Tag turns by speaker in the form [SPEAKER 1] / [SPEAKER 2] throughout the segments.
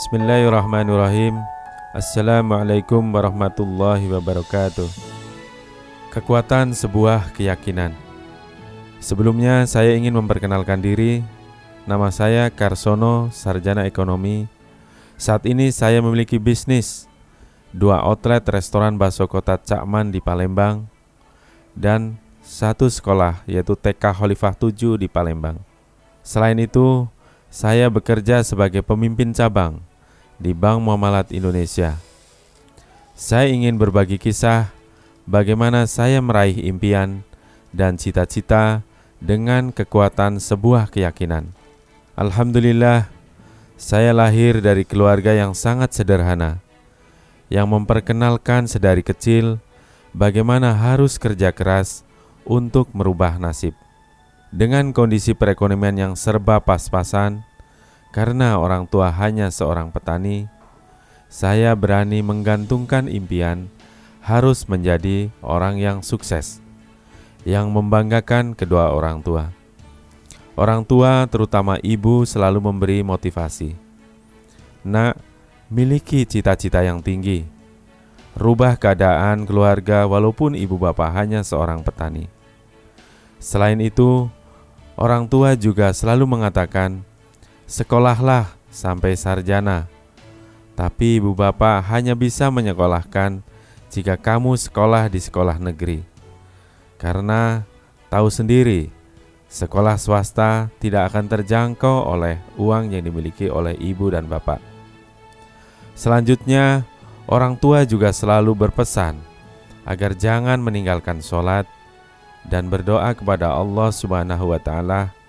[SPEAKER 1] Bismillahirrahmanirrahim. Assalamualaikum warahmatullahi wabarakatuh. Kekuatan sebuah keyakinan. Sebelumnya saya ingin memperkenalkan diri. Nama saya Karsono, Sarjana Ekonomi. Saat ini saya memiliki bisnis. Dua outlet restoran bakso kota Cakman di Palembang Dan satu sekolah yaitu TK Khalifah 7 di Palembang. Selain itu, saya bekerja sebagai pemimpin cabang di Bank Muamalat Indonesia. Saya ingin berbagi kisah bagaimana saya meraih impian dan cita-cita dengan kekuatan sebuah keyakinan. Alhamdulillah, saya lahir dari keluarga yang sangat sederhana, yang memperkenalkan sedari kecil bagaimana harus kerja keras untuk merubah nasib. Dengan kondisi perekonomian yang serba pas-pasan, karena orang tua hanya seorang petani, saya berani menggantungkan impian harus menjadi orang yang sukses, yang membanggakan kedua orang tua. Orang tua, terutama ibu, selalu memberi motivasi. Nak, miliki cita-cita yang tinggi. Rubah keadaan keluarga walaupun ibu bapak hanya seorang petani. Selain itu, orang tua juga selalu mengatakan, Sekolahlah sampai sarjana. Tapi ibu bapak hanya bisa menyekolahkan jika kamu sekolah di sekolah negeri. Karena tahu sendiri, sekolah swasta tidak akan terjangkau oleh uang yang dimiliki oleh ibu dan bapak. Selanjutnya, orang tua juga selalu berpesan agar jangan meninggalkan sholat dan berdoa kepada Allah Subhanahu wa Ta'ala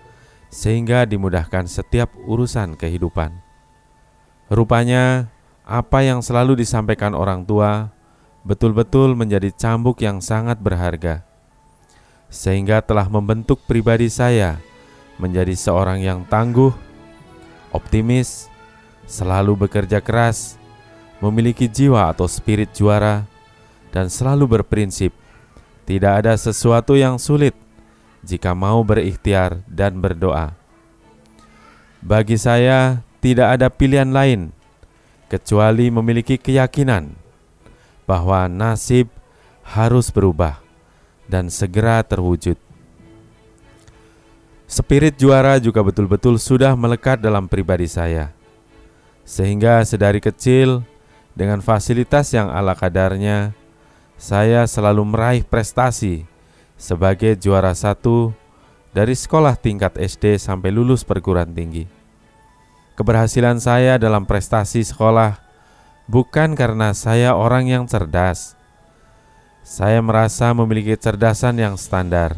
[SPEAKER 1] sehingga dimudahkan setiap urusan kehidupan. Rupanya, apa yang selalu disampaikan orang tua betul-betul menjadi cambuk yang sangat berharga, sehingga telah membentuk pribadi saya menjadi seorang yang tangguh, optimis, selalu bekerja keras, memiliki jiwa atau spirit juara, dan selalu berprinsip tidak ada sesuatu yang sulit jika mau berikhtiar dan berdoa. Bagi saya, tidak ada pilihan lain kecuali memiliki keyakinan bahwa nasib harus berubah dan segera terwujud. Spirit juara juga betul-betul sudah melekat dalam pribadi saya, sehingga sedari kecil dengan fasilitas yang ala kadarnya, saya selalu meraih prestasi sebagai juara satu dari sekolah tingkat SD sampai lulus perguruan tinggi. Keberhasilan saya dalam prestasi sekolah bukan karena saya orang yang cerdas. Saya merasa memiliki kecerdasan yang standar.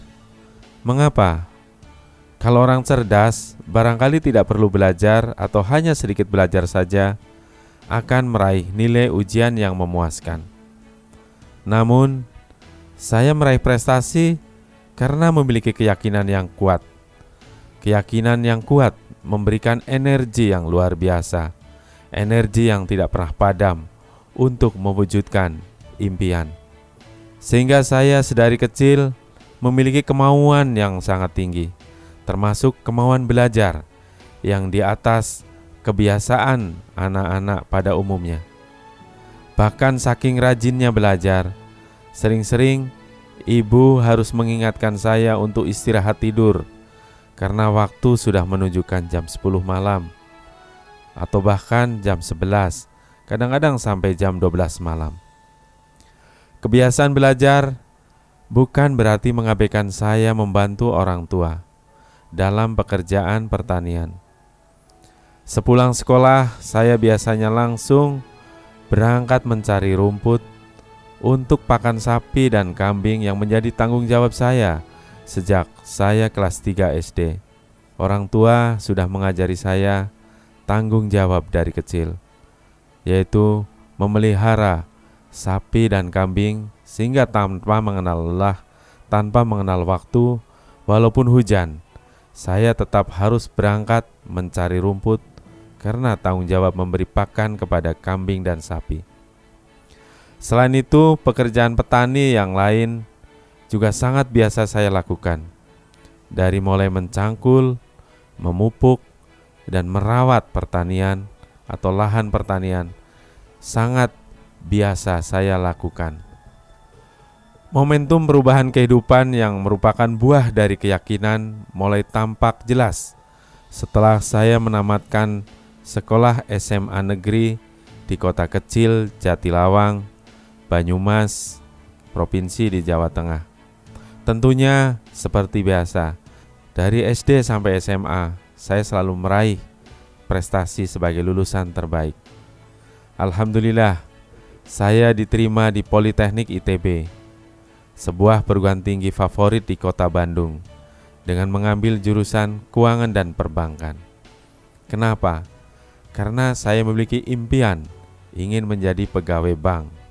[SPEAKER 1] Mengapa? Kalau orang cerdas, barangkali tidak perlu belajar atau hanya sedikit belajar saja, akan meraih nilai ujian yang memuaskan. Namun, saya meraih prestasi karena memiliki keyakinan yang kuat. Keyakinan yang kuat memberikan energi yang luar biasa, energi yang tidak pernah padam untuk mewujudkan impian. Sehingga saya sedari kecil memiliki kemauan yang sangat tinggi, termasuk kemauan belajar yang di atas kebiasaan anak-anak pada umumnya. Bahkan saking rajinnya belajar, Sering-sering ibu harus mengingatkan saya untuk istirahat tidur karena waktu sudah menunjukkan jam 10 malam atau bahkan jam 11, kadang-kadang sampai jam 12 malam. Kebiasaan belajar bukan berarti mengabaikan saya membantu orang tua dalam pekerjaan pertanian. Sepulang sekolah, saya biasanya langsung berangkat mencari rumput untuk pakan sapi dan kambing yang menjadi tanggung jawab saya sejak saya kelas 3 SD. Orang tua sudah mengajari saya tanggung jawab dari kecil, yaitu memelihara sapi dan kambing sehingga tanpa mengenal lelah, tanpa mengenal waktu, walaupun hujan, saya tetap harus berangkat mencari rumput karena tanggung jawab memberi pakan kepada kambing dan sapi. Selain itu, pekerjaan petani yang lain juga sangat biasa saya lakukan. Dari mulai mencangkul, memupuk, dan merawat pertanian atau lahan pertanian sangat biasa saya lakukan. Momentum perubahan kehidupan yang merupakan buah dari keyakinan mulai tampak jelas setelah saya menamatkan sekolah SMA negeri di kota kecil Jatilawang, Banyumas, provinsi di Jawa Tengah. Tentunya seperti biasa, dari SD sampai SMA, saya selalu meraih prestasi sebagai lulusan terbaik. Alhamdulillah, saya diterima di Politeknik ITB sebuah perguruan tinggi favorit di kota Bandung, dengan mengambil jurusan keuangan dan perbankan. Kenapa? Karena saya memiliki impian ingin menjadi pegawai bank.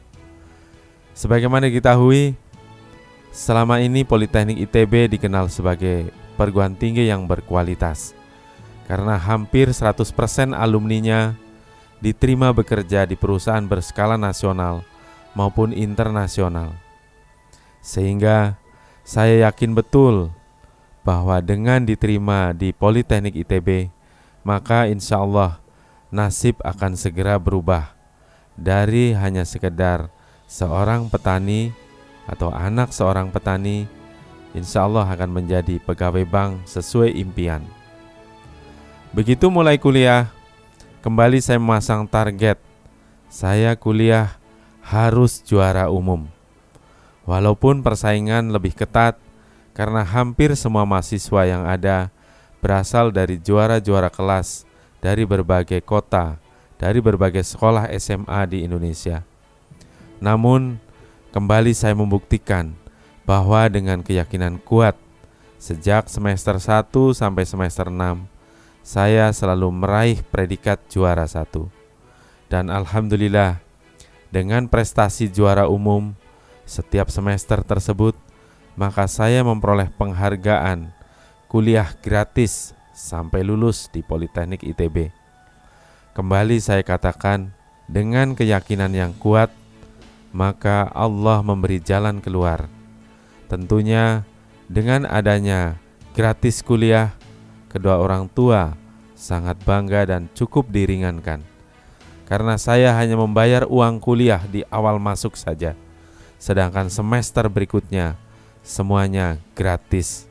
[SPEAKER 1] Sebagaimana diketahui, selama ini Politeknik ITB dikenal sebagai perguruan tinggi yang berkualitas karena hampir 100% alumninya diterima bekerja di perusahaan berskala nasional maupun internasional. Sehingga saya yakin betul bahwa dengan diterima di Politeknik ITB, maka insya Allah nasib akan segera berubah dari hanya sekedar seorang petani atau anak seorang petani, insya Allah akan menjadi pegawai bank sesuai impian. Begitu mulai kuliah, kembali saya memasang target, saya kuliah harus juara umum. Walaupun persaingan lebih ketat karena hampir semua mahasiswa yang ada berasal dari juara-juara kelas dari berbagai kota, dari berbagai sekolah SMA di Indonesia. Namun, kembali saya membuktikan bahwa dengan keyakinan kuat sejak semester 1 sampai semester 6 saya selalu meraih predikat juara satu. Dan alhamdulillah dengan prestasi juara umum setiap semester tersebut, maka saya memperoleh penghargaan kuliah gratis sampai lulus di Politeknik ITB. Kembali saya katakan, dengan keyakinan yang kuat, maka Allah memberi jalan keluar. Tentunya dengan adanya gratis kuliah, kedua orang tua sangat bangga dan cukup diringankan. Karena saya hanya membayar uang kuliah di awal masuk saja sedangkan semester berikutnya semuanya gratis.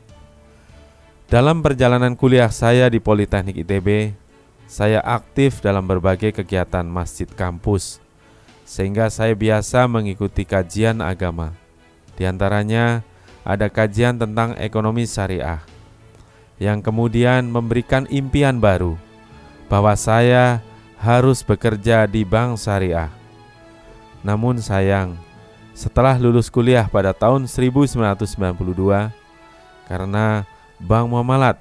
[SPEAKER 1] Dalam perjalanan kuliah saya di Politeknik ITB, saya aktif dalam berbagai kegiatan masjid kampus, sehingga saya biasa mengikuti kajian agama. Di antaranya ada kajian tentang ekonomi syariah, yang kemudian memberikan impian baru bahwa saya harus bekerja di bank syariah. Namun sayang, setelah lulus kuliah pada tahun 1992 karena Bank Muamalat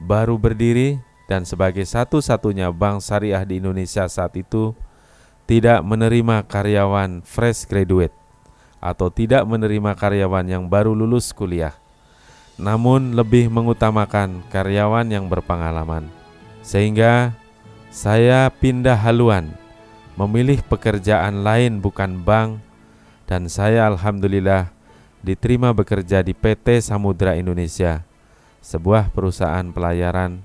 [SPEAKER 1] baru berdiri dan sebagai satu-satunya bank syariah di Indonesia saat itu tidak menerima karyawan fresh graduate atau tidak menerima karyawan yang baru lulus kuliah, namun lebih mengutamakan karyawan yang berpengalaman. Sehingga saya pindah haluan, memilih pekerjaan lain bukan bank dan saya alhamdulillah diterima bekerja di PT Samudra Indonesia, sebuah perusahaan pelayaran.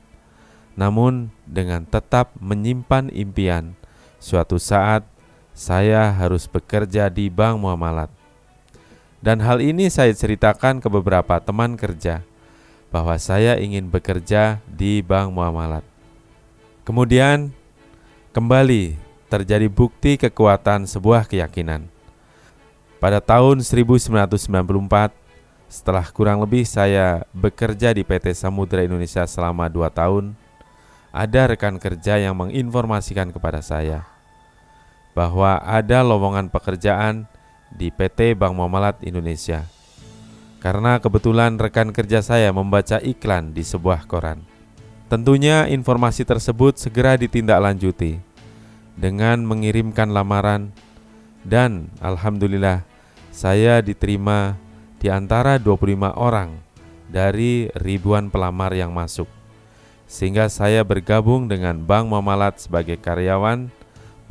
[SPEAKER 1] Namun dengan tetap menyimpan impian, suatu saat saya harus bekerja di Bank Muamalat. Dan hal ini saya ceritakan ke beberapa teman kerja bahwa saya ingin bekerja di Bank Muamalat. Kemudian kembali terjadi bukti kekuatan sebuah keyakinan pada tahun 1994, setelah kurang lebih saya bekerja di PT Samudra Indonesia selama dua tahun, ada rekan kerja yang menginformasikan kepada saya bahwa ada lowongan pekerjaan di PT Bank Muamalat Indonesia. Karena kebetulan rekan kerja saya membaca iklan di sebuah koran. Tentunya informasi tersebut segera ditindaklanjuti dengan mengirimkan lamaran dan alhamdulillah saya diterima di antara 25 orang dari ribuan pelamar yang masuk. Sehingga saya bergabung dengan Bank Mamalat sebagai karyawan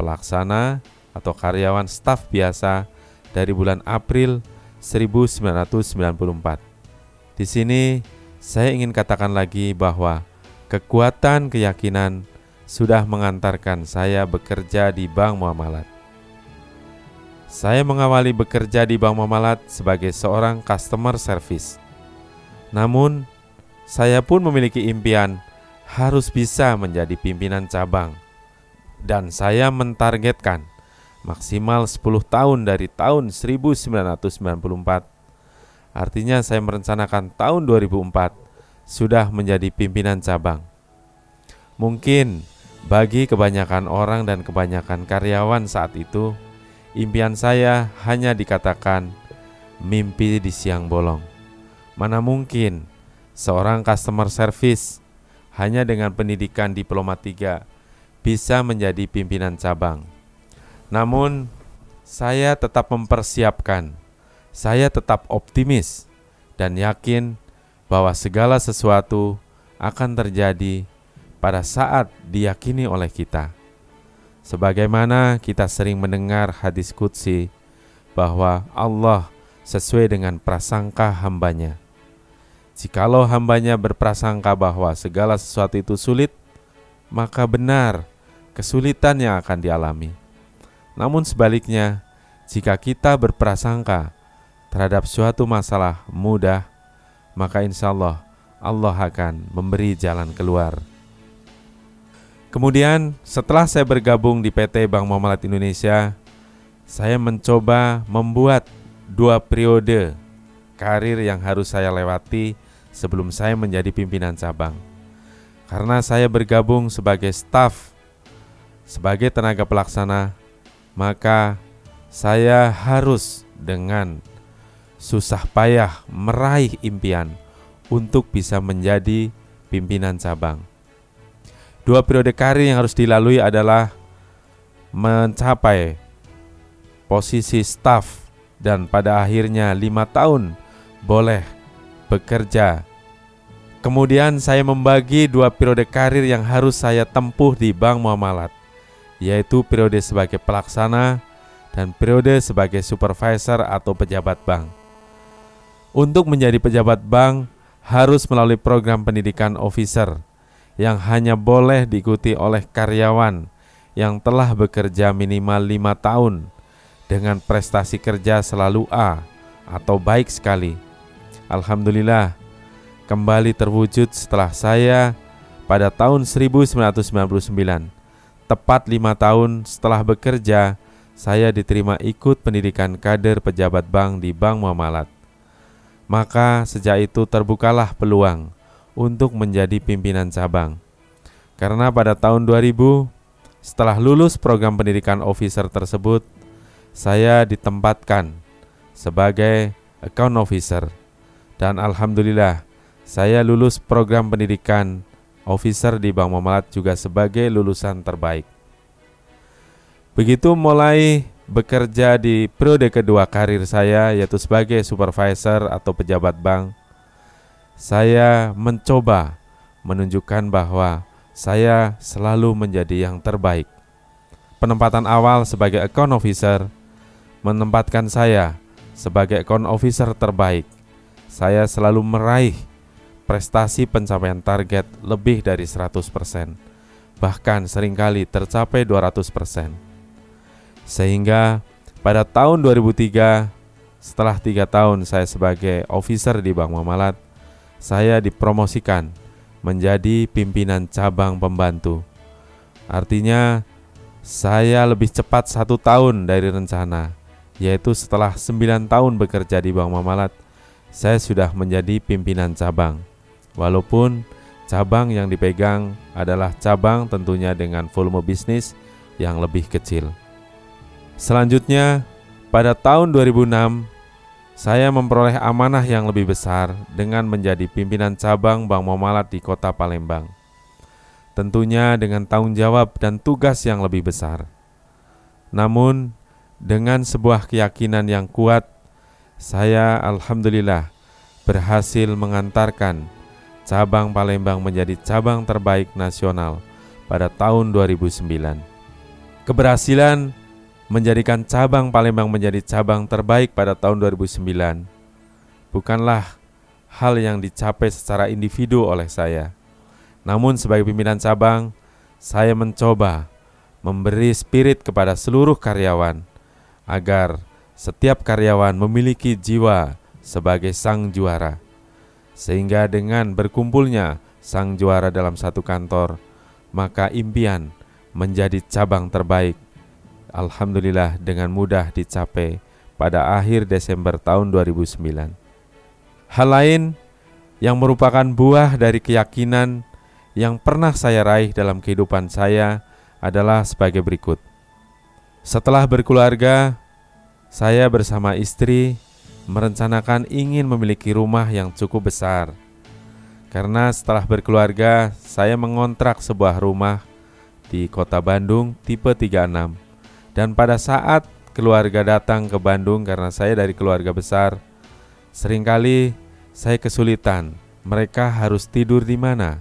[SPEAKER 1] pelaksana atau karyawan staf biasa dari bulan April 1994. Di sini saya ingin katakan lagi bahwa kekuatan keyakinan sudah mengantarkan saya bekerja di Bank Muamalat. Saya mengawali bekerja di Bank Muamalat sebagai seorang customer service. Namun, saya pun memiliki impian harus bisa menjadi pimpinan cabang. Dan saya mentargetkan maksimal 10 tahun dari tahun 1994. Artinya saya merencanakan tahun 2004 sudah menjadi pimpinan cabang. Mungkin bagi kebanyakan orang dan kebanyakan karyawan saat itu, impian saya hanya dikatakan mimpi di siang bolong. Mana mungkin seorang customer service hanya dengan pendidikan diploma 3 bisa menjadi pimpinan cabang. Namun, saya tetap mempersiapkan, saya tetap optimis dan yakin bahwa segala sesuatu akan terjadi pada saat diyakini oleh kita. Sebagaimana kita sering mendengar hadis Qudsi bahwa Allah sesuai dengan prasangka hambanya. Jikalau hambanya berprasangka bahwa segala sesuatu itu sulit, maka benar kesulitan yang akan dialami. Namun sebaliknya, jika kita berprasangka terhadap suatu masalah mudah, maka insya Allah Allah akan memberi jalan keluar. Kemudian setelah saya bergabung di PT Bank Muamalat Indonesia, saya mencoba membuat dua periode karir yang harus saya lewati sebelum saya menjadi pimpinan cabang. Karena saya bergabung sebagai staf, sebagai tenaga pelaksana, maka saya harus dengan susah payah meraih impian untuk bisa menjadi pimpinan cabang. Dua periode karir yang harus dilalui adalah mencapai posisi staff dan pada akhirnya lima tahun boleh bekerja. Kemudian saya membagi dua periode karir yang harus saya tempuh di Bank Muamalat, yaitu periode sebagai pelaksana dan periode sebagai supervisor atau pejabat bank. Untuk menjadi pejabat bank harus melalui program pendidikan officer yang hanya boleh diikuti oleh karyawan yang telah bekerja minimal lima tahun dengan prestasi kerja selalu A atau baik sekali. Alhamdulillah, kembali terwujud setelah saya pada tahun 1999. Tepat lima tahun setelah bekerja, saya diterima ikut pendidikan kader pejabat bank di Bank Muamalat. Maka sejak itu terbukalah peluang untuk menjadi pimpinan cabang. Karena pada tahun 2000, setelah lulus program pendidikan officer tersebut, saya ditempatkan sebagai account officer. Dan alhamdulillah, saya lulus program pendidikan officer di Bank Muamalat juga sebagai lulusan terbaik. Begitu mulai bekerja di periode kedua karir saya yaitu sebagai supervisor atau pejabat bank, saya mencoba menunjukkan bahwa saya selalu menjadi yang terbaik. Penempatan awal sebagai account officer menempatkan saya sebagai account officer terbaik. Saya selalu meraih prestasi pencapaian target lebih dari 100%, bahkan sering kali tercapai 200%. Sehingga pada tahun 2003, setelah tiga tahun saya sebagai officer di Bank Muamalat, saya dipromosikan menjadi pimpinan cabang pembantu. Artinya, saya lebih cepat satu tahun dari rencana, yaitu setelah sembilan tahun bekerja di Bank Mamalat, saya sudah menjadi pimpinan cabang. Walaupun cabang yang dipegang adalah cabang tentunya dengan volume bisnis yang lebih kecil. Selanjutnya, pada tahun 2006, saya memperoleh amanah yang lebih besar dengan menjadi pimpinan cabang Bank Momalat di kota Palembang. Tentunya dengan tanggung jawab dan tugas yang lebih besar. Namun, dengan sebuah keyakinan yang kuat, saya alhamdulillah berhasil mengantarkan cabang Palembang menjadi cabang terbaik nasional pada tahun 2009. Keberhasilan menjadikan cabang Palembang menjadi cabang terbaik pada tahun 2009 bukanlah hal yang dicapai secara individu oleh saya. Namun sebagai pimpinan cabang, saya mencoba memberi spirit kepada seluruh karyawan agar setiap karyawan memiliki jiwa sebagai sang juara. Sehingga dengan berkumpulnya sang juara dalam satu kantor, maka impian menjadi cabang terbaik. Alhamdulillah dengan mudah dicapai pada akhir Desember tahun 2009. Hal lain yang merupakan buah dari keyakinan yang pernah saya raih dalam kehidupan saya adalah sebagai berikut. Setelah berkeluarga, saya bersama istri merencanakan ingin memiliki rumah yang cukup besar. Karena setelah berkeluarga, saya mengontrak sebuah rumah di kota Bandung tipe 36. Dan pada saat keluarga datang ke Bandung karena saya dari keluarga besar. Seringkali saya kesulitan, mereka harus tidur di mana.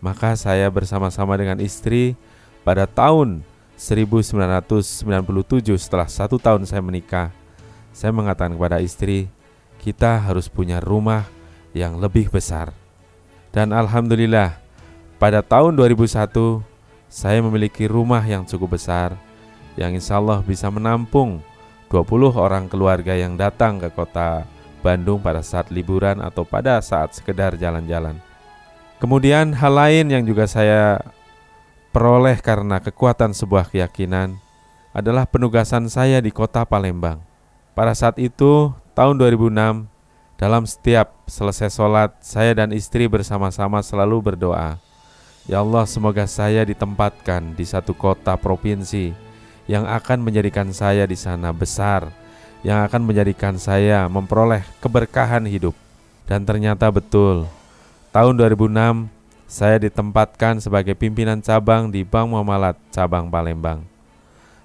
[SPEAKER 1] Maka saya bersama-sama dengan istri pada tahun 1997 setelah satu tahun saya menikah, saya mengatakan kepada istri, kita harus punya rumah yang lebih besar. Dan Alhamdulillah, pada tahun 2001, saya memiliki rumah yang cukup besar yang insya Allah bisa menampung 20 orang keluarga yang datang ke kota Bandung pada saat liburan atau pada saat sekedar jalan-jalan. Kemudian hal lain yang juga saya peroleh karena kekuatan sebuah keyakinan adalah penugasan saya di kota Palembang. Pada saat itu, tahun 2006, dalam setiap selesai sholat, saya dan istri bersama-sama selalu berdoa, Ya Allah semoga saya ditempatkan di satu kota provinsi yang akan menjadikan saya di sana besar, yang akan menjadikan saya memperoleh keberkahan hidup. Dan ternyata betul, tahun 2006 saya ditempatkan sebagai pimpinan cabang di Bank Muamalat cabang Palembang.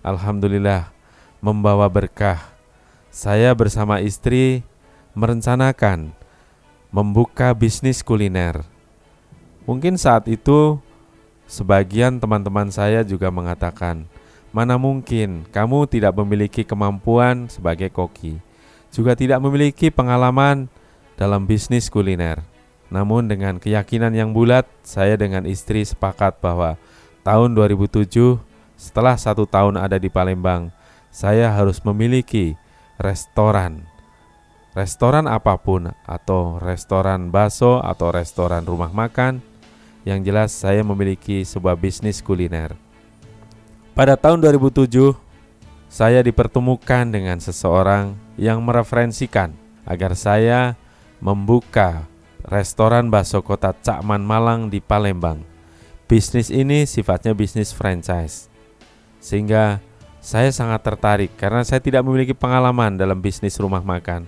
[SPEAKER 1] Alhamdulillah membawa berkah. Saya bersama istri merencanakan membuka bisnis kuliner. Mungkin saat itu sebagian teman-teman saya juga mengatakan, Mana mungkin kamu tidak memiliki kemampuan sebagai koki, juga tidak memiliki pengalaman dalam bisnis kuliner. Namun dengan keyakinan yang bulat, saya dengan istri sepakat bahwa tahun 2007 setelah satu tahun ada di Palembang, saya harus memiliki restoran. Restoran apa pun atau restoran baso atau restoran rumah makan, yang jelas saya memiliki sebuah bisnis kuliner. Pada tahun 2007, saya dipertemukan dengan seseorang yang mereferensikan agar saya membuka restoran bakso kota Cakman Malang di Palembang. Bisnis ini sifatnya bisnis franchise. Sehingga saya sangat tertarik karena saya tidak memiliki pengalaman dalam bisnis rumah makan.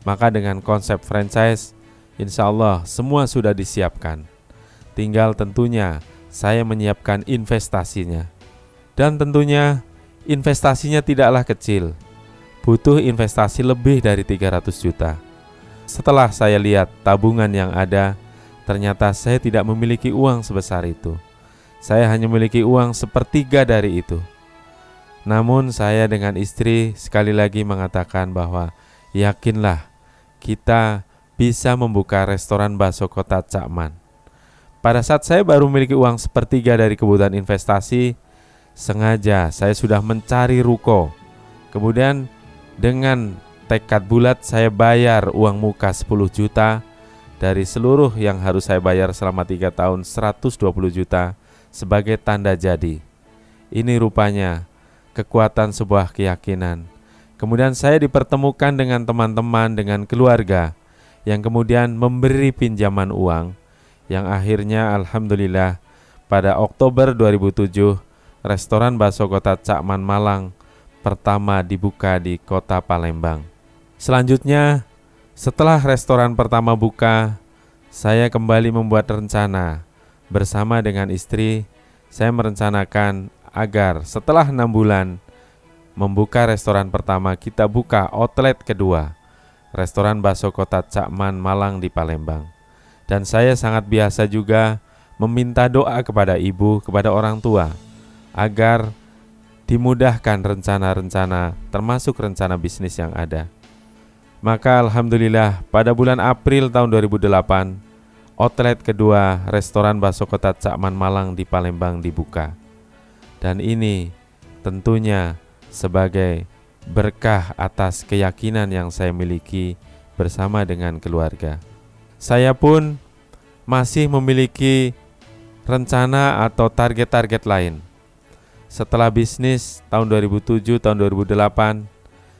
[SPEAKER 1] Maka dengan konsep franchise, insya Allah semua sudah disiapkan. Tinggal tentunya saya menyiapkan investasinya. Dan tentunya investasinya tidaklah kecil. Butuh investasi lebih dari 300 juta. Setelah saya lihat tabungan yang ada, ternyata saya tidak memiliki uang sebesar itu. Saya hanya memiliki uang sepertiga dari itu. Namun saya dengan istri sekali lagi mengatakan bahwa yakinlah kita bisa membuka restoran bakso kota Cakman. Pada saat saya baru memiliki uang sepertiga dari kebutuhan investasi, sengaja saya sudah mencari ruko. Kemudian dengan tekad bulat saya bayar uang muka 10 juta dari seluruh yang harus saya bayar selama tiga tahun 120 juta sebagai tanda jadi. Ini rupanya kekuatan sebuah keyakinan. Kemudian saya dipertemukan dengan teman-teman, dengan keluarga yang kemudian memberi pinjaman uang yang akhirnya Alhamdulillah pada Oktober 2007 restoran bakso kota Cakman Malang pertama dibuka di kota Palembang. Selanjutnya, setelah restoran pertama buka, saya kembali membuat rencana bersama dengan istri. Saya merencanakan agar setelah enam bulan membuka restoran pertama, kita buka outlet kedua, restoran bakso kota Cakman Malang di Palembang. Dan saya sangat biasa juga meminta doa kepada ibu, kepada orang tua, agar dimudahkan rencana-rencana termasuk rencana bisnis yang ada. Maka alhamdulillah pada bulan April tahun 2008 outlet kedua restoran bakso kota Cakman Malang di Palembang dibuka. Dan ini tentunya sebagai berkah atas keyakinan yang saya miliki bersama dengan keluarga. Saya pun masih memiliki rencana atau target-target lain. Setelah bisnis tahun 2007 tahun 2008,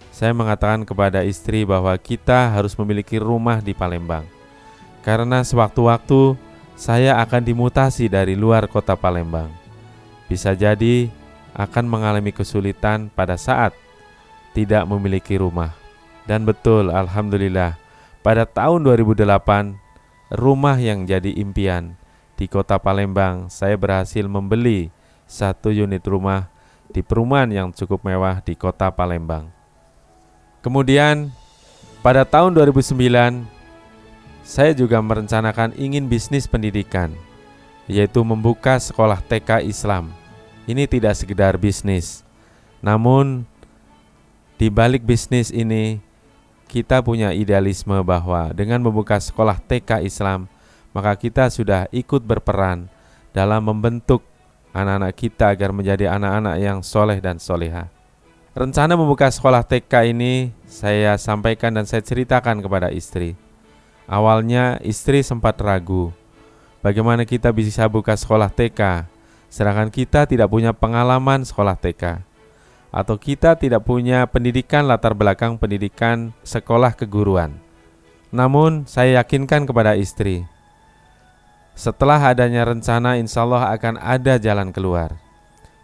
[SPEAKER 1] saya mengatakan kepada istri bahwa kita harus memiliki rumah di Palembang karena sewaktu-waktu saya akan dimutasi dari luar kota Palembang. Bisa jadi akan mengalami kesulitan pada saat tidak memiliki rumah. Dan betul, alhamdulillah, pada tahun 2008, rumah yang jadi impian di kota Palembang, saya berhasil membeli satu unit rumah di perumahan yang cukup mewah di kota Palembang. Kemudian, pada tahun 2009, saya juga merencanakan ingin bisnis pendidikan, yaitu membuka sekolah TK Islam. Ini tidak sekedar bisnis, namun di balik bisnis ini kita punya idealisme bahwa dengan membuka sekolah TK Islam, maka kita sudah ikut berperan dalam membentuk anak-anak kita agar menjadi anak-anak yang soleh dan soleha. Rencana membuka sekolah TK ini saya sampaikan dan saya ceritakan kepada istri. Awalnya istri sempat ragu, bagaimana kita bisa buka sekolah TK, sedangkan kita tidak punya pengalaman sekolah TK, atau kita tidak punya pendidikan latar belakang pendidikan sekolah keguruan. Namun saya yakinkan kepada istri, setelah adanya rencana insya Allah akan ada jalan keluar.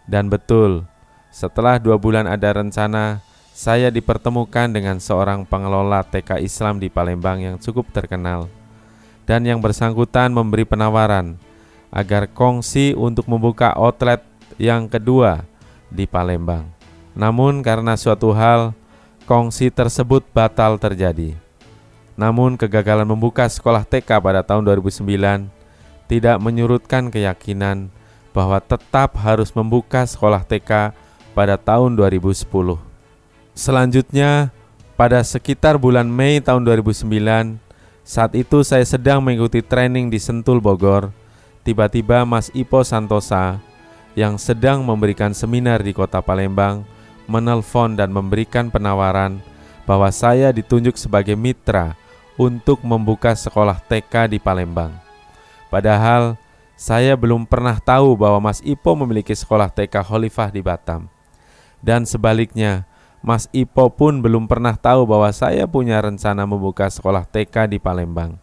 [SPEAKER 1] Dan betul, setelah dua bulan ada rencana, saya dipertemukan dengan seorang pengelola TK Islam di Palembang yang cukup terkenal dan yang bersangkutan memberi penawaran agar kongsi untuk membuka outlet yang kedua di Palembang. Namun karena suatu hal kongsi tersebut batal terjadi. Namun kegagalan membuka sekolah TK pada tahun 2009 tidak menyurutkan keyakinan bahwa tetap harus membuka sekolah TK pada tahun 2010. Selanjutnya, pada sekitar bulan Mei tahun 2009, saat itu saya sedang mengikuti training di Sentul Bogor. Tiba-tiba Mas Ipo Santosa yang sedang memberikan seminar di kota Palembang menelpon dan memberikan penawaran bahwa saya ditunjuk sebagai mitra untuk membuka sekolah TK di Palembang. Padahal saya belum pernah tahu bahwa Mas Ipo memiliki sekolah TK Khalifah di Batam. Dan sebaliknya, Mas Ipo pun belum pernah tahu bahwa saya punya rencana membuka sekolah TK di Palembang.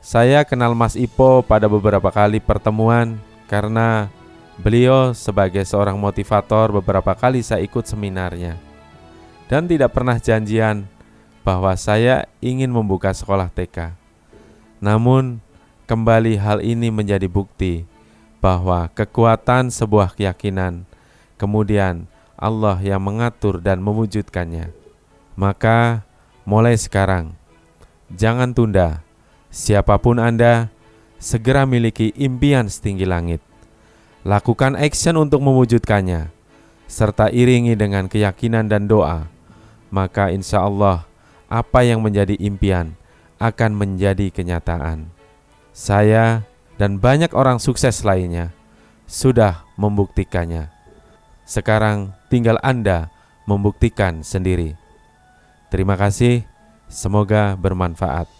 [SPEAKER 1] Saya kenal Mas Ipo pada beberapa kali pertemuan karena beliau sebagai seorang motivator beberapa kali saya ikut seminarnya. Dan tidak pernah janjian bahwa saya ingin membuka sekolah TK. Namun, kembali hal ini menjadi bukti bahwa kekuatan sebuah keyakinan kemudian Allah yang mengatur dan mewujudkannya. Maka mulai sekarang, jangan tunda. Siapa pun Anda, segera miliki impian setinggi langit. Lakukan action untuk mewujudkannya, serta iringi dengan keyakinan dan doa. Maka insya Allah, apa yang menjadi impian akan menjadi kenyataan. Saya dan banyak orang sukses lainnya sudah membuktikannya. Sekarang tinggal Anda membuktikan sendiri. Terima kasih, semoga bermanfaat.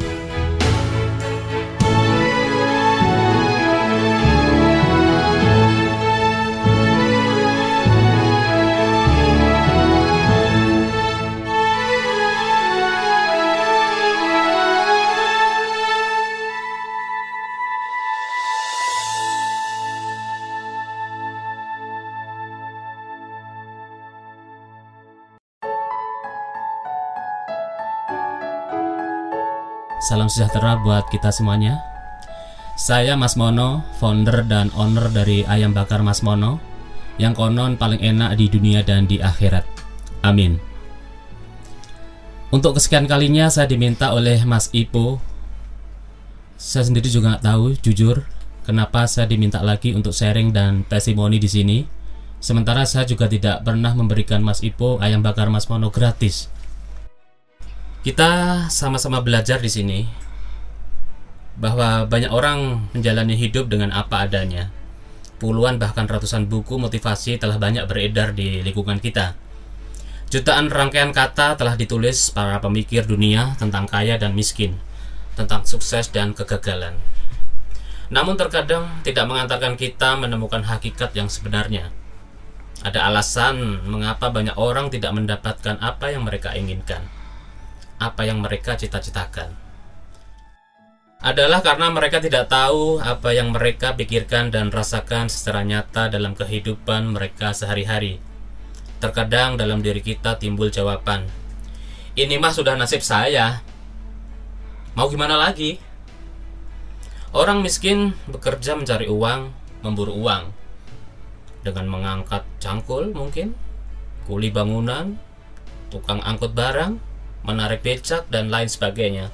[SPEAKER 2] Salam sejahtera buat kita semuanya. Saya Mas Mono, founder dan owner dari Ayam Bakar Mas Mono, yang konon paling enak di dunia dan di akhirat. Amin. Untuk kesekian kalinya saya diminta oleh Mas Ipo. Saya sendiri juga nggak tahu, jujur, kenapa saya diminta lagi untuk sharing dan testimoni di sini. Sementara saya juga tidak pernah memberikan Mas Ipo ayam bakar Mas Mono gratis Kita sama-sama belajar di sini bahwa banyak orang menjalani hidup dengan apa adanya. Puluhan bahkan ratusan buku motivasi telah banyak beredar di lingkungan kita. Jutaan rangkaian kata telah ditulis para pemikir dunia tentang kaya dan miskin, tentang sukses dan kegagalan. Namun terkadang tidak mengantarkan kita menemukan hakikat yang sebenarnya. Ada alasan mengapa banyak orang tidak mendapatkan apa yang mereka inginkan apa yang mereka cita-citakan. Adalah karena mereka tidak tahu apa yang mereka pikirkan dan rasakan secara nyata dalam kehidupan mereka sehari-hari. Terkadang dalam diri kita timbul jawaban, "Ini mah sudah nasib saya. Mau gimana lagi?" Orang miskin bekerja mencari uang, memburu uang dengan mengangkat cangkul mungkin, kuli bangunan, tukang angkut barang, menarik becak, dan lain sebagainya.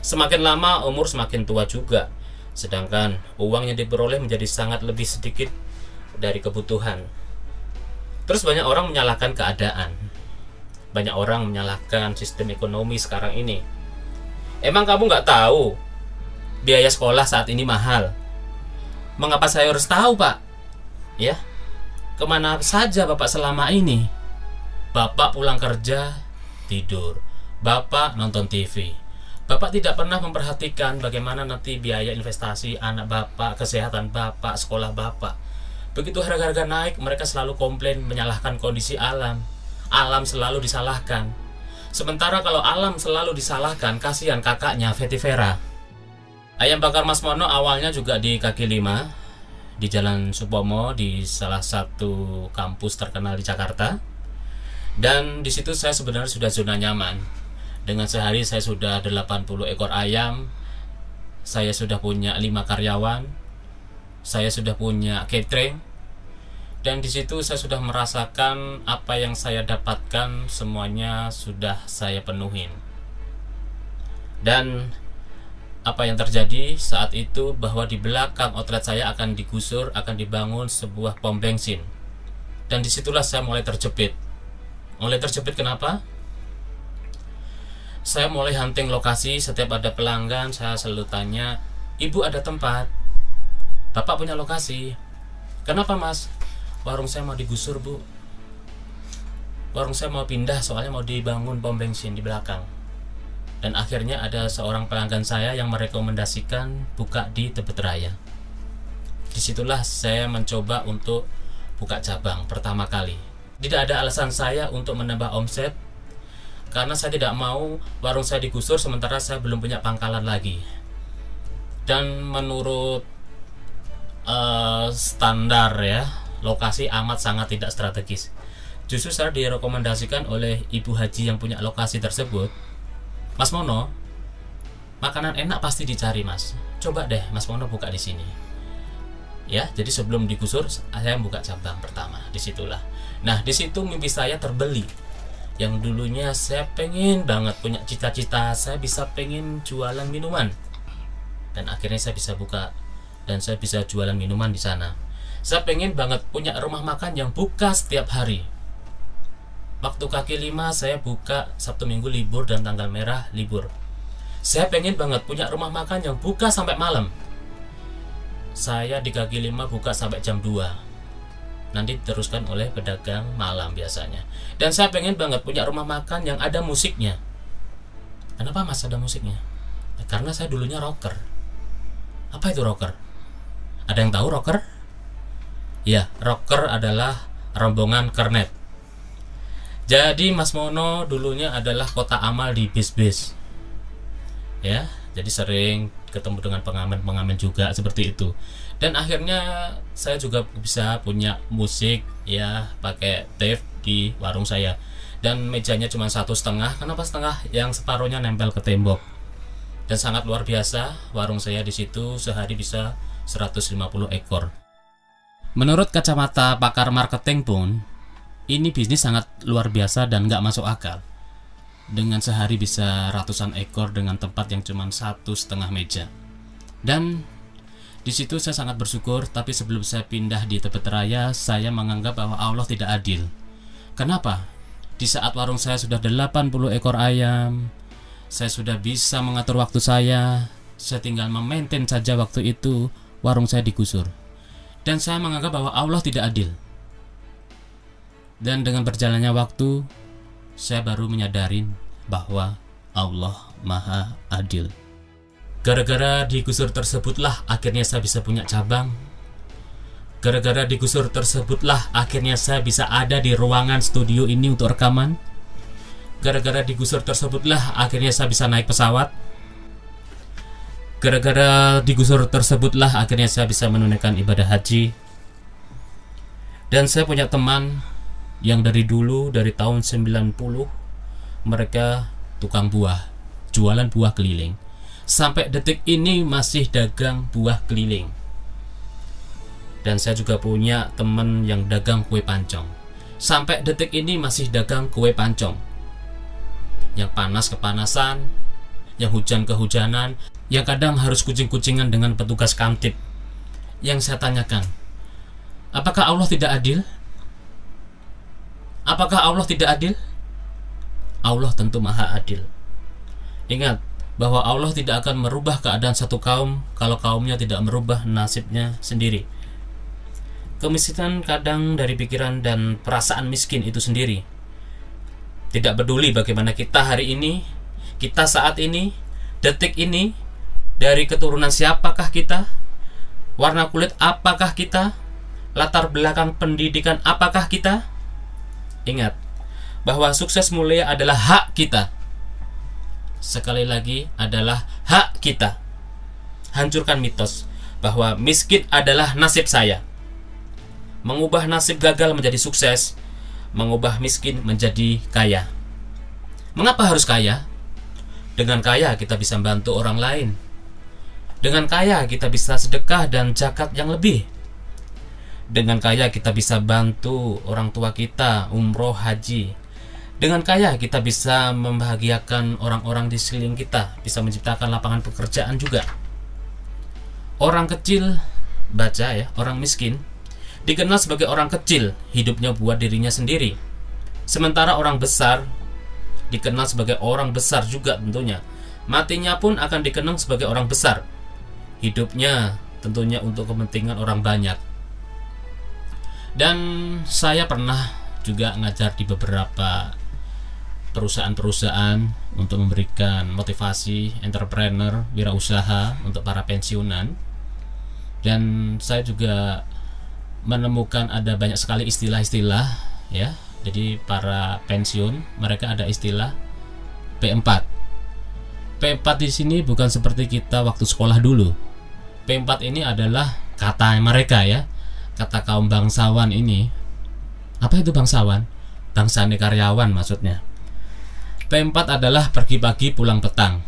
[SPEAKER 2] Semakin lama umur semakin tua juga, sedangkan uang yang diperoleh menjadi sangat lebih sedikit dari kebutuhan. Terus banyak orang menyalahkan keadaan. Banyak orang menyalahkan sistem ekonomi sekarang ini. Emang kamu nggak tahu biaya sekolah saat ini mahal? Mengapa saya harus tahu, Pak? Ya, ke mana saja Bapak selama ini? Bapak pulang kerja, tidur. Bapak nonton TV. Bapak tidak pernah memperhatikan bagaimana nanti biaya investasi anak Bapak, kesehatan Bapak, sekolah Bapak. Begitu harga-harga naik, mereka selalu komplain menyalahkan kondisi alam. Alam selalu disalahkan. Sementara kalau alam selalu disalahkan, kasihan kakaknya Feti Vera. Ayam bakar Mas Mono awalnya juga di kaki lima di Jalan Supomo di salah satu kampus terkenal di Jakarta. Dan di situ saya sebenarnya sudah zona nyaman dengan sehari saya sudah 80 ekor ayam saya sudah punya lima karyawan saya sudah punya catering dan di situ saya sudah merasakan apa yang saya dapatkan semuanya sudah saya penuhin. Dan apa yang terjadi saat itu bahwa di belakang outlet saya akan digusur akan dibangun sebuah pom bensin. Dan di situlah saya mulai terjepit. Mulai terjepit kenapa saya mulai hunting lokasi setiap ada pelanggan saya selalu tanya ibu ada tempat? Bapak punya lokasi. Kenapa mas? Warung saya mau digusur bu. Warung saya mau pindah soalnya mau dibangun pom bensin di belakang. Dan akhirnya ada seorang pelanggan saya yang merekomendasikan buka di Tebet Raya. Di situlah saya mencoba untuk buka cabang pertama kali. Tidak ada alasan saya untuk menambah omset karena saya tidak mau warung saya digusur sementara saya belum punya pangkalan lagi. Dan menurut uh, standar ya lokasi amat sangat tidak strategis. Justru saya direkomendasikan oleh ibu haji yang punya lokasi tersebut Mas Mono makanan enak pasti dicari Mas. Coba deh Mas Mono buka di sini. Ya jadi sebelum digusur saya buka cabang pertama di situlah. Nah di situ mimpi saya terbeli yang dulunya saya pengen banget punya cita-cita saya bisa pengen jualan minuman. Dan akhirnya saya bisa buka dan saya bisa jualan minuman di sana. Saya pengen banget punya rumah makan yang buka setiap hari. Waktu kaki lima saya buka Sabtu Minggu libur dan tanggal merah libur. Saya pengen banget punya rumah makan yang buka sampai malam. Saya di kaki lima buka sampai jam 2 nanti diteruskan oleh pedagang malam biasanya. Dan saya pengen banget punya rumah makan yang ada musiknya. Kenapa mas ada musiknya? Ya, karena saya dulunya rocker. Apa itu rocker? Ada yang tahu rocker? Ya rocker adalah rombongan kernet. Jadi Mas Mono dulunya adalah kota amal di bis-bis. Ya jadi sering ketemu dengan pengamen-pengamen juga seperti itu dan akhirnya saya juga bisa punya musik ya pakai tape di warung saya. Dan mejanya cuma satu setengah. Kenapa setengah? Yang separuhnya nempel ke tembok. Dan sangat luar biasa warung saya di situ sehari bisa 150 ekor. Menurut kacamata pakar marketing pun ini bisnis sangat luar biasa dan nggak masuk akal. Dengan sehari bisa ratusan ekor dengan tempat yang cuma satu setengah meja. Dan di situ saya sangat bersyukur, tapi sebelum saya pindah di Tebet Raya, saya menganggap bahwa Allah tidak adil. Kenapa? Di saat warung saya sudah 80 ekor ayam, Saya sudah bisa mengatur waktu saya. Saya tinggal memaintain saja waktu itu warung saya digusur. Dan saya menganggap bahwa Allah tidak adil. Dan dengan berjalannya waktu, saya baru menyadarin bahwa Allah Maha Adil. Gara-gara digusur tersebutlah akhirnya saya bisa punya cabang. Gara-gara digusur tersebutlah akhirnya saya bisa ada di ruangan studio ini untuk rekaman. Gara-gara digusur tersebutlah akhirnya saya bisa naik pesawat. Gara-gara digusur tersebutlah akhirnya saya bisa menunaikan ibadah haji. Dan saya punya teman yang dari dulu dari tahun 90 mereka tukang buah, jualan buah keliling sampai detik ini masih dagang buah keliling. Dan saya juga punya teman yang dagang kue pancong. Sampai detik ini masih dagang kue pancong. Yang panas kepanasan, yang hujan kehujanan, yang kadang harus kucing-kucingan dengan petugas kamtip. Yang saya tanyakan, apakah Allah tidak adil? Apakah Allah tidak adil? Allah tentu maha adil. Ingat, bahwa Allah tidak akan merubah keadaan satu kaum kalau kaumnya tidak merubah nasibnya sendiri. Kemiskinan kadang dari pikiran dan perasaan miskin itu sendiri. Tidak peduli bagaimana kita hari ini, kita saat ini, detik ini, dari keturunan siapakah kita, warna kulit apakah kita, latar belakang pendidikan apakah kita. Ingat bahwa sukses mulia adalah hak kita sekali lagi adalah hak kita. Hancurkan mitos bahwa miskin adalah nasib saya. Mengubah nasib gagal menjadi sukses, mengubah miskin menjadi kaya. Mengapa harus kaya? Dengan kaya kita bisa membantu orang lain. Dengan kaya kita bisa sedekah dan zakat yang lebih. Dengan kaya kita bisa bantu orang tua kita umroh haji dengan kaya kita bisa membahagiakan orang-orang di sekeliling kita, bisa menciptakan lapangan pekerjaan juga. Orang kecil baca ya, orang miskin dikenal sebagai orang kecil, hidupnya buat dirinya sendiri. Sementara orang besar dikenal sebagai orang besar juga tentunya. Matinya pun akan dikenang sebagai orang besar. Hidupnya tentunya untuk kepentingan orang banyak. Dan saya pernah juga ngajar di beberapa perusahaan-perusahaan untuk memberikan motivasi entrepreneur, wirausaha untuk para pensiunan. Dan saya juga menemukan ada banyak sekali istilah-istilah ya. Jadi para pensiun mereka ada istilah P4. P4 di sini bukan seperti kita waktu sekolah dulu. P4 ini adalah kata mereka ya. Kata kaum bangsawan ini. Apa itu bangsawan? Bangsa karyawan maksudnya P4 adalah pergi pagi pulang petang.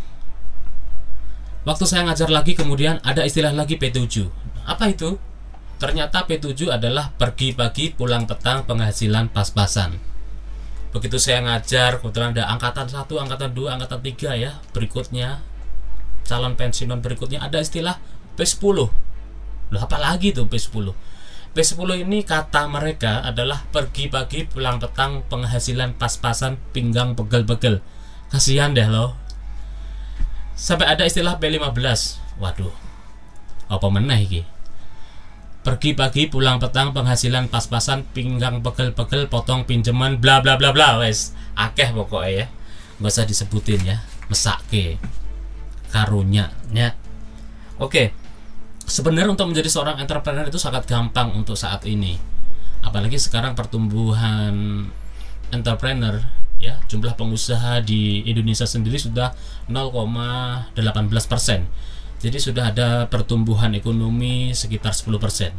[SPEAKER 2] Waktu saya ngajar lagi kemudian ada istilah lagi P7. Apa itu? Ternyata P7 adalah pergi pagi pulang petang penghasilan pas-pasan. Begitu saya ngajar, kebetulan ada angkatan 1, angkatan 2, angkatan 3 ya. Berikutnya calon pensiunan berikutnya ada istilah P10. Loh apa lagi tuh P10? P10 ini kata mereka adalah pergi pagi pulang petang penghasilan pas-pasan pinggang pegel-pegel. Kasihan deh loh. Sampai ada istilah P15. Waduh. Apa meneh iki? Pergi pagi pulang petang penghasilan pas-pasan pinggang pegel-pegel potong pinjaman bla bla bla bla wes akeh pokoknya ya. Gak usah disebutin ya. Mesake. Karunya nya. Oke. Okay sebenarnya untuk menjadi seorang entrepreneur itu sangat gampang untuk saat ini. Apalagi sekarang pertumbuhan entrepreneur ya jumlah pengusaha di Indonesia sendiri sudah 0,18 persen. Jadi sudah ada pertumbuhan ekonomi sekitar 10 persen.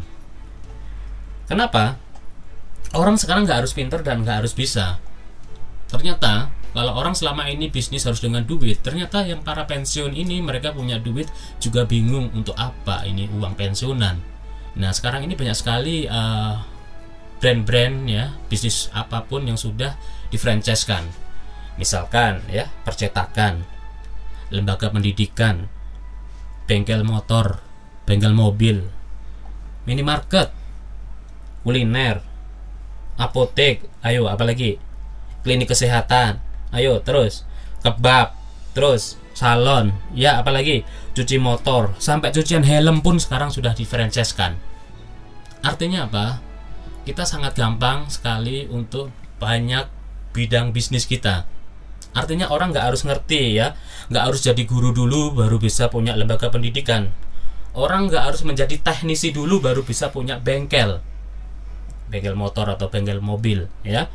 [SPEAKER 2] Kenapa? Orang sekarang nggak harus pinter dan nggak harus bisa. Ternyata kalau orang selama ini bisnis harus dengan duit ternyata yang para pensiun ini mereka punya duit juga bingung untuk apa ini uang pensiunan. Nah sekarang ini banyak sekali uh, brand-brand ya bisnis apa pun yang sudah difranchise-kan. Misalkan ya percetakan lembaga pendidikan bengkel motor bengkel mobil minimarket kuliner apotek ayo apalagi klinik kesehatan ayo terus. Kebab terus. Salon ya apalagi cuci motor. Sampai cucian helm pun sekarang sudah diferencheskan artinya apa? Kita sangat gampang sekali untuk banyak bidang bisnis kita. Artinya orang nggak harus ngerti ya. Nggak harus jadi guru dulu baru bisa punya lembaga pendidikan. Orang nggak harus menjadi teknisi dulu baru bisa punya bengkel. Bengkel motor atau bengkel mobil ya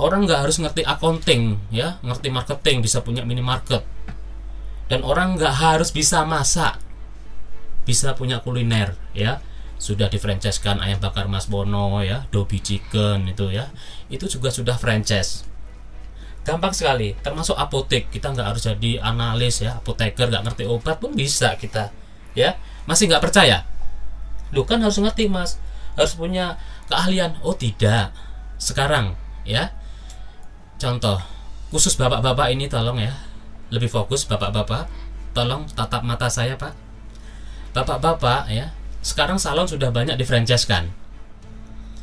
[SPEAKER 2] orang nggak harus ngerti accounting ya. Ngerti marketing bisa punya minimarket. Dan orang nggak harus bisa masak. Bisa punya kuliner ya. Sudah di franchise ayam bakar Mas Bono ya. Dobi Chicken itu ya. Itu juga sudah franchise. Gampang sekali. Termasuk apotek. Kita nggak harus jadi analis ya. Apoteker nggak ngerti obat pun bisa kita ya. Masih nggak percaya? Lu kan harus ngerti mas. Harus punya keahlian? Oh tidak. Sekarang ya contoh khusus bapak-bapak ini tolong ya. Lebih fokus bapak-bapak. Tolong tatap mata saya pak. Bapak-bapak ya sekarang salon sudah banyak di franchise kan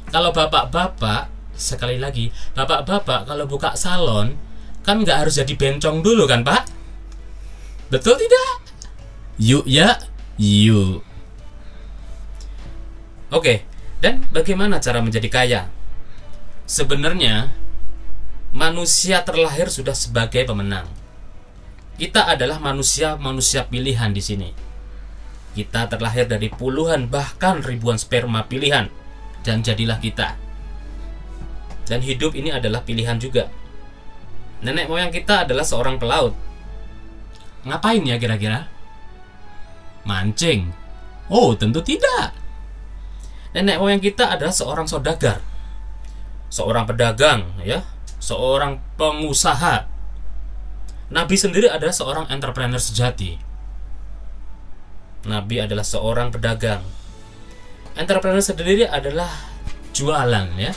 [SPEAKER 2] kalau bapak-bapak sekali lagi bapak-bapak kalau buka salon kan nggak harus jadi bencong dulu kan pak? Betul tidak? Yuk ya yuk. Oke dan bagaimana cara menjadi kaya? Sebenarnya manusia terlahir sudah sebagai pemenang. Kita adalah manusia-manusia pilihan di sini. Kita terlahir dari puluhan bahkan ribuan sperma pilihan dan jadilah kita. Dan hidup ini adalah pilihan juga. Nenek moyang kita adalah seorang pelaut. Ngapain ya kira-kira? Mancing. Oh, tentu tidak nenek moyang kita adalah seorang saudagar, seorang pedagang, ya, seorang pengusaha. Nabi sendiri adalah seorang entrepreneur sejati. Nabi adalah seorang pedagang. Entrepreneur sendiri adalah jualan, ya,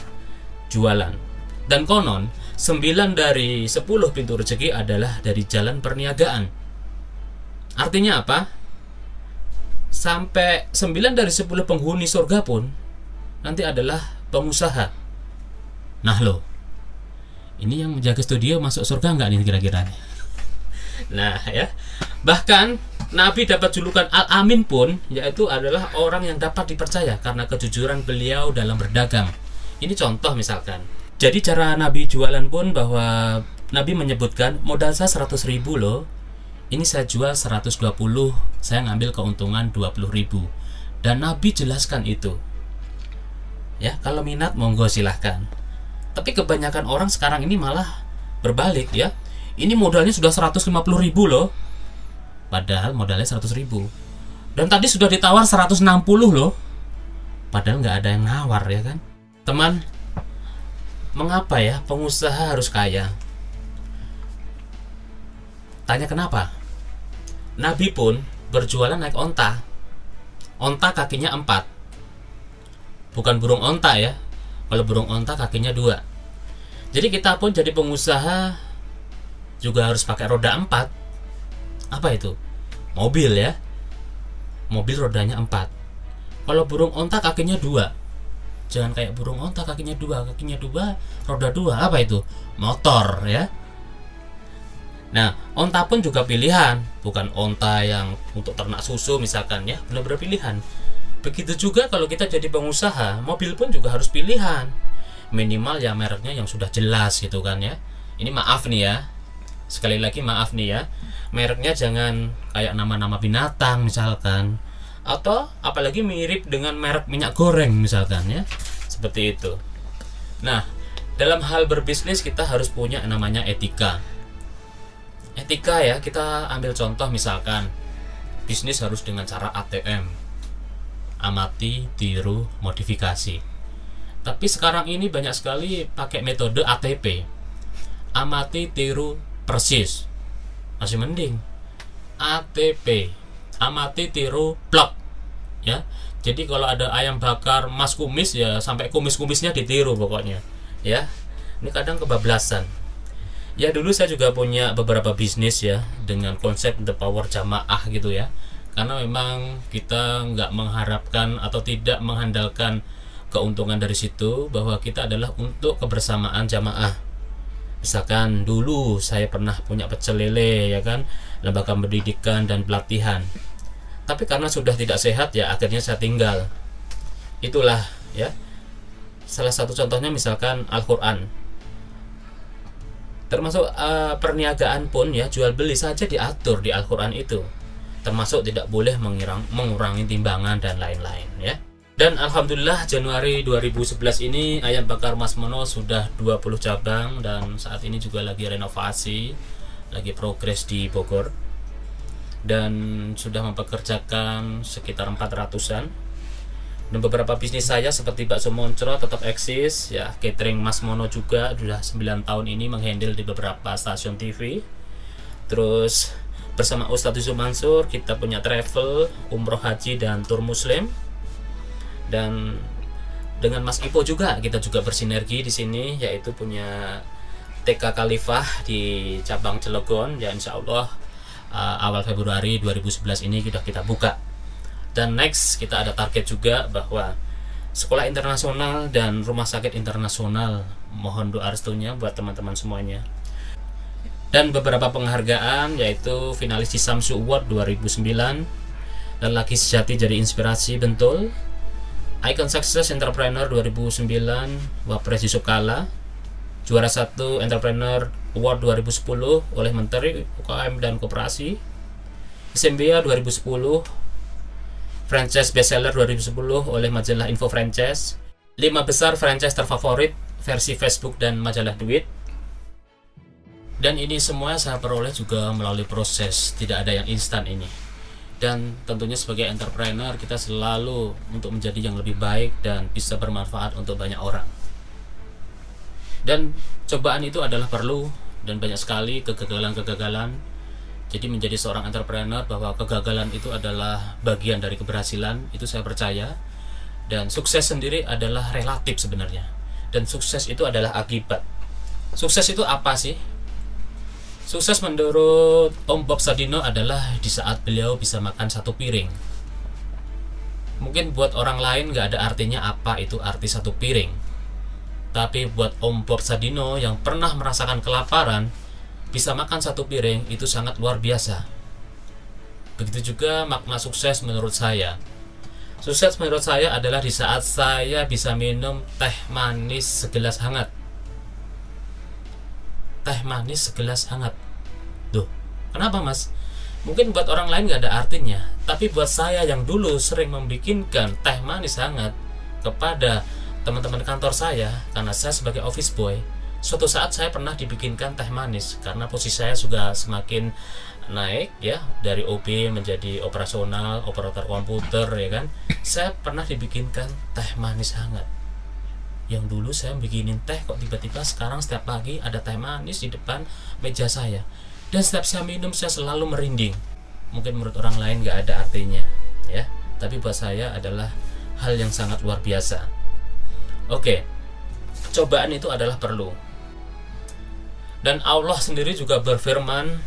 [SPEAKER 2] jualan. Dan konon, 9 dari 10 pintu rezeki adalah dari jalan perniagaan. Artinya apa? sampai 9 dari 10 penghuni surga pun nanti adalah pengusaha. Nah lo, ini yang menjaga studio masuk surga nggak nih kira-kira? Nah ya, bahkan Nabi dapat julukan Al-Amin pun yaitu adalah orang yang dapat dipercaya karena kejujuran beliau dalam berdagang. Ini contoh misalkan. Jadi cara Nabi jualan pun bahwa Nabi menyebutkan modal saya 100 ribu loh ini saya jual 120 saya ngambil keuntungan 20 ribu dan Nabi jelaskan itu ya kalau minat monggo silahkan tapi kebanyakan orang sekarang ini malah berbalik ya ini modalnya sudah 150 ribu loh padahal modalnya 100 ribu dan tadi sudah ditawar 160 loh padahal nggak ada yang nawar ya kan teman mengapa ya pengusaha harus kaya tanya kenapa Nabi pun berjualan naik onta. Onta kakinya empat. Bukan burung onta ya. Kalau burung onta kakinya dua. Jadi kita pun jadi pengusaha juga harus pakai roda empat. Apa itu? Mobil ya. Mobil rodanya empat. Kalau burung onta kakinya dua. Jangan kayak burung onta kakinya dua, kakinya dua, roda dua. Apa itu? Motor ya Nah, onta pun juga pilihan, bukan onta yang untuk ternak susu misalkan ya, benar-benar pilihan. Begitu juga kalau kita jadi pengusaha, mobil pun juga harus pilihan. Minimal ya mereknya yang sudah jelas gitu kan ya. Ini maaf nih ya. Sekali lagi maaf nih ya. Mereknya jangan kayak nama-nama binatang misalkan atau apalagi mirip dengan merek minyak goreng misalkan ya. Seperti itu. Nah, dalam hal berbisnis kita harus punya namanya etika etika ya kita ambil contoh misalkan bisnis harus dengan cara ATM amati tiru modifikasi tapi sekarang ini banyak sekali pakai metode ATP amati tiru persis. Masih mending. ATP amati tiru plok ya. Jadi kalau ada ayam bakar mas kumis ya sampai kumis-kumisnya ditiru pokoknya. Ya. Ini kadang kebablasan. Ya dulu saya juga punya beberapa bisnis ya dengan konsep the power jamaah gitu ya. Karena memang kita nggak mengharapkan atau tidak mengandalkan keuntungan dari situ bahwa kita adalah untuk kebersamaan jamaah. Misalkan dulu saya pernah punya pecel lele ya kan lembaga pendidikan dan pelatihan. Tapi karena sudah tidak sehat ya akhirnya saya tinggal. Itulah ya. Salah satu contohnya misalkan Al-Quran. Termasuk uh, perniagaan pun ya jual beli saja diatur di Al-Quran itu. Termasuk tidak boleh mengirang, mengurangi timbangan dan lain-lain ya dan Alhamdulillah Januari 2011 ini ayam bakar Mas Mono sudah 20 cabang dan saat ini juga lagi renovasi lagi progres di Bogor. Dan sudah mempekerjakan sekitar 400-an dan beberapa bisnis saya seperti bakso moncro tetap eksis ya catering Mas Mono juga sudah 9 tahun ini menghandle di beberapa stasiun TV terus bersama Ustadz Yusuf Mansur kita punya travel umroh haji dan tur muslim dan dengan Mas Ipo juga kita juga bersinergi di sini yaitu punya TK Khalifah di cabang Cilegon. Ya Insya Allah uh, awal Februari 2011 ini sudah kita buka. Dan next kita ada target juga bahwa sekolah internasional dan rumah sakit internasional mohon doa restunya buat teman-teman semuanya. Dan beberapa penghargaan yaitu finalis di Samsu Award 2009 dan lagi sejati jadi inspirasi bentul Icon Success Entrepreneur 2009 Wapres Yusuf Kala Juara satu Entrepreneur Award 2010 oleh Menteri UKM dan Koperasi. SMBA 2010 Franchise Bestseller 2010 oleh majalah Info Franchise. 5 besar franchise terfavorit versi Facebook dan majalah Duit. Dan ini semua saya peroleh juga melalui proses tidak ada yang instan ini dan tentunya sebagai entrepreneur kita selalu untuk menjadi yang lebih baik dan bisa bermanfaat untuk banyak orang. Dan cobaan itu adalah perlu dan banyak sekali kegagalan-kegagalan. Jadi menjadi seorang entrepreneur bahwa kegagalan itu adalah bagian dari keberhasilan itu saya percaya. Dan sukses sendiri adalah relatif sebenarnya. Dan sukses itu adalah akibat. Sukses itu apa sih Sukses menurut Om Bob Sadino adalah di saat beliau bisa makan satu piring. Mungkin buat orang lain nggak ada artinya apa itu arti satu piring. Tapi buat Om Bob Sadino yang pernah merasakan kelaparan, bisa makan satu piring itu sangat luar biasa. Begitu juga makna sukses menurut saya. Sukses menurut saya adalah di saat saya bisa minum teh manis segelas hangat teh manis segelas hangat. Duh, kenapa mas? Mungkin buat orang lain gak ada artinya, tapi buat saya yang dulu sering membikinkan teh manis hangat kepada teman-teman kantor saya, karena saya sebagai office boy, suatu saat saya pernah dibikinkan teh manis karena posisi saya juga semakin naik ya dari OB menjadi operasional operator komputer ya kan saya pernah dibikinkan teh manis hangat yang dulu saya bikinin teh kok tiba-tiba sekarang setiap pagi ada teh manis di depan meja saya. Dan setiap saya minum saya selalu merinding. Mungkin menurut orang lain nggak ada artinya ya. Tapi buat saya adalah hal yang sangat luar biasa. Oke cobaan itu adalah perlu. Dan Allah sendiri juga berfirman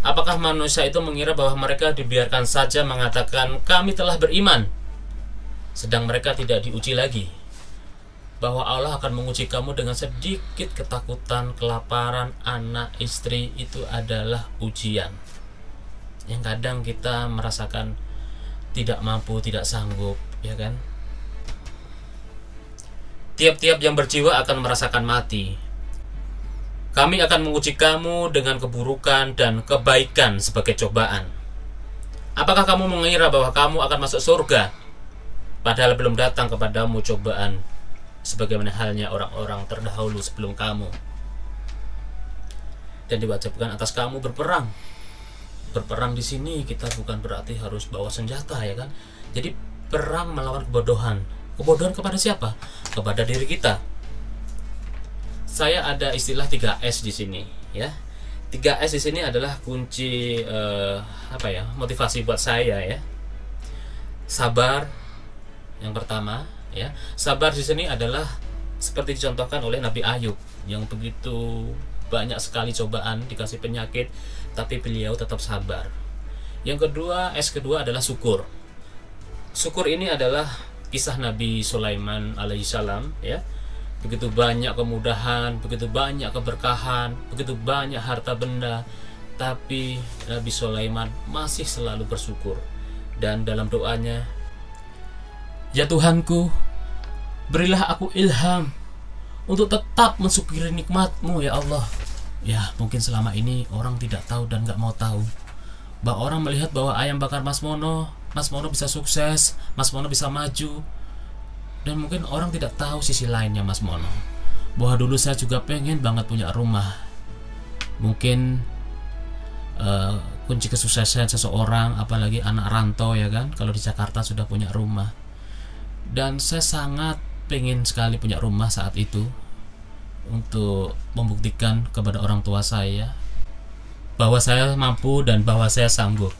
[SPEAKER 2] apakah manusia itu mengira bahwa mereka dibiarkan saja mengatakan kami telah beriman sedang mereka tidak diuji lagi bahwa Allah akan menguji kamu dengan sedikit ketakutan, kelaparan, anak, istri itu adalah ujian. Yang kadang kita merasakan tidak mampu, tidak sanggup, ya kan? Tiap-tiap yang berjiwa akan merasakan mati. Kami akan menguji kamu dengan keburukan dan kebaikan sebagai cobaan. Apakah kamu mengira bahwa kamu akan masuk surga? Padahal belum datang kepadamu cobaan sebagaimana halnya orang-orang terdahulu sebelum kamu. Dan diwajibkan atas kamu berperang. Berperang di sini kita bukan berarti harus bawa senjata ya kan? Jadi perang melawan kebodohan. Kebodohan kepada siapa? Kepada diri kita. Saya ada istilah 3S di sini ya. 3S di sini adalah kunci eh, apa ya motivasi buat saya ya. Sabar yang pertama ya. Sabar di sini adalah seperti dicontohkan oleh Nabi Ayub yang begitu banyak sekali cobaan dikasih penyakit tapi beliau tetap sabar. Yang kedua S kedua adalah syukur. Syukur ini adalah kisah Nabi Sulaiman alaihissalam ya. Begitu banyak kemudahan, begitu banyak keberkahan, begitu banyak harta benda, tapi Nabi Sulaiman masih selalu bersyukur. Dan dalam doanya, "Ya Tuhanku, berilah aku ilham untuk tetap mensyukuri nikmatmu ya Allah." Ya, mungkin selama ini orang tidak tahu dan nggak mau tahu bahwa orang melihat bahwa ayam bakar Mas Mono, Mas Mono bisa sukses, Mas Mono bisa maju, dan mungkin orang tidak tahu sisi lainnya Mas Mono. Bahwa dulu saya juga pengen banget punya rumah. Mungkin uh, kunci kesuksesan seseorang, apalagi anak rantau ya kan, kalau di Jakarta sudah punya rumah. Dan saya sangat pengen sekali punya rumah saat itu untuk membuktikan kepada orang tua saya bahwa saya mampu dan bahwa saya sanggup.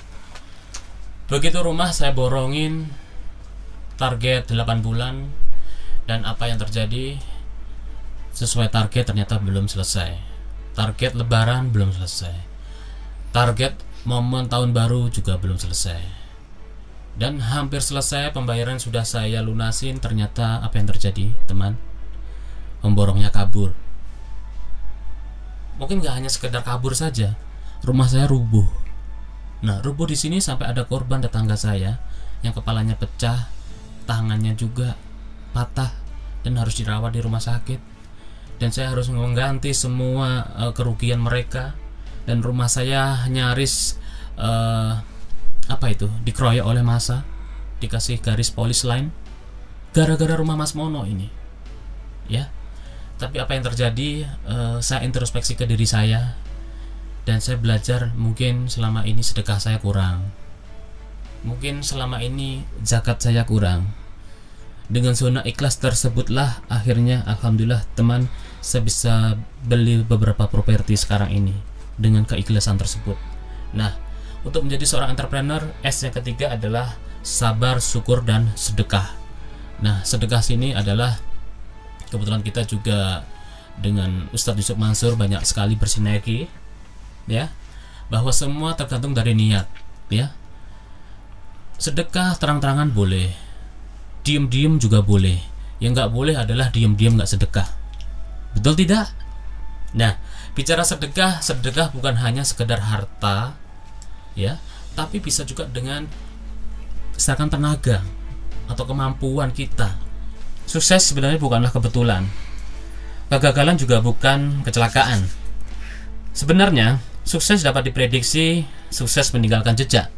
[SPEAKER 2] Begitu rumah saya borongin target 8 bulan dan apa yang terjadi sesuai target ternyata belum selesai. Target lebaran belum selesai. Target momen tahun baru juga belum selesai. Dan hampir selesai pembayaran sudah saya lunasin ternyata apa yang terjadi, teman? Pemborongnya kabur. Mungkin gak hanya sekedar kabur saja, rumah saya rubuh. Nah, rubuh di sini sampai ada korban tetangga saya yang kepalanya pecah, tangannya juga patah dan harus dirawat di rumah sakit. Dan saya harus mengganti semua uh, kerugian mereka dan rumah saya nyaris uh, apa itu? Dikeroyok oleh masa dikasih garis polis lain? Gara-gara rumah Mas Mono ini? Ya. Tapi apa yang terjadi uh, saya introspeksi ke diri saya. Dan saya belajar mungkin selama ini sedekah saya kurang. Mungkin selama ini zakat saya kurang. Dengan zona ikhlas tersebutlah akhirnya alhamdulillah teman saya bisa beli beberapa properti sekarang ini. Dengan keikhlasan tersebut. Nah untuk menjadi seorang entrepreneur S yang ketiga adalah sabar syukur dan sedekah. Nah sedekah sini adalah kebetulan kita juga dengan Ustadz Yusuf Mansur banyak sekali bersinergi ya. Bahwa semua tergantung dari niat ya. Sedekah terang-terangan boleh diem-diem juga boleh. Yang nggak boleh adalah diem-diem nggak sedekah. Betul tidak? Nah bicara sedekah sedekah bukan hanya sekedar harta ya tapi bisa juga dengan misalkan tenaga atau kemampuan kita Sukses sebenarnya bukanlah kebetulan. Kegagalan juga bukan kecelakaan. Sebenarnya, sukses dapat diprediksi, sukses meninggalkan jejak.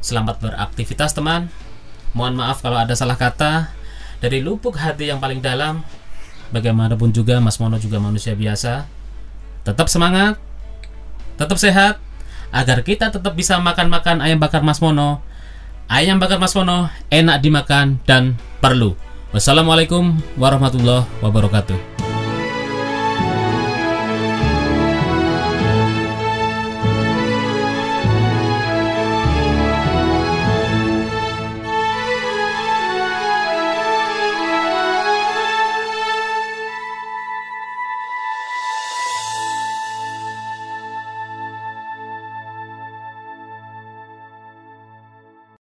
[SPEAKER 2] Selamat beraktivitas teman. Mohon maaf kalau ada salah kata. Dari lubuk hati yang paling dalam, bagaimanapun juga Mas Mono juga manusia biasa. Tetap semangat, tetap sehat, agar kita tetap bisa makan-makan ayam bakar Mas Mono. Ayam bakar Mas Mono enak dimakan dan perlu. Wassalamualaikum warahmatullahi wabarakatuh.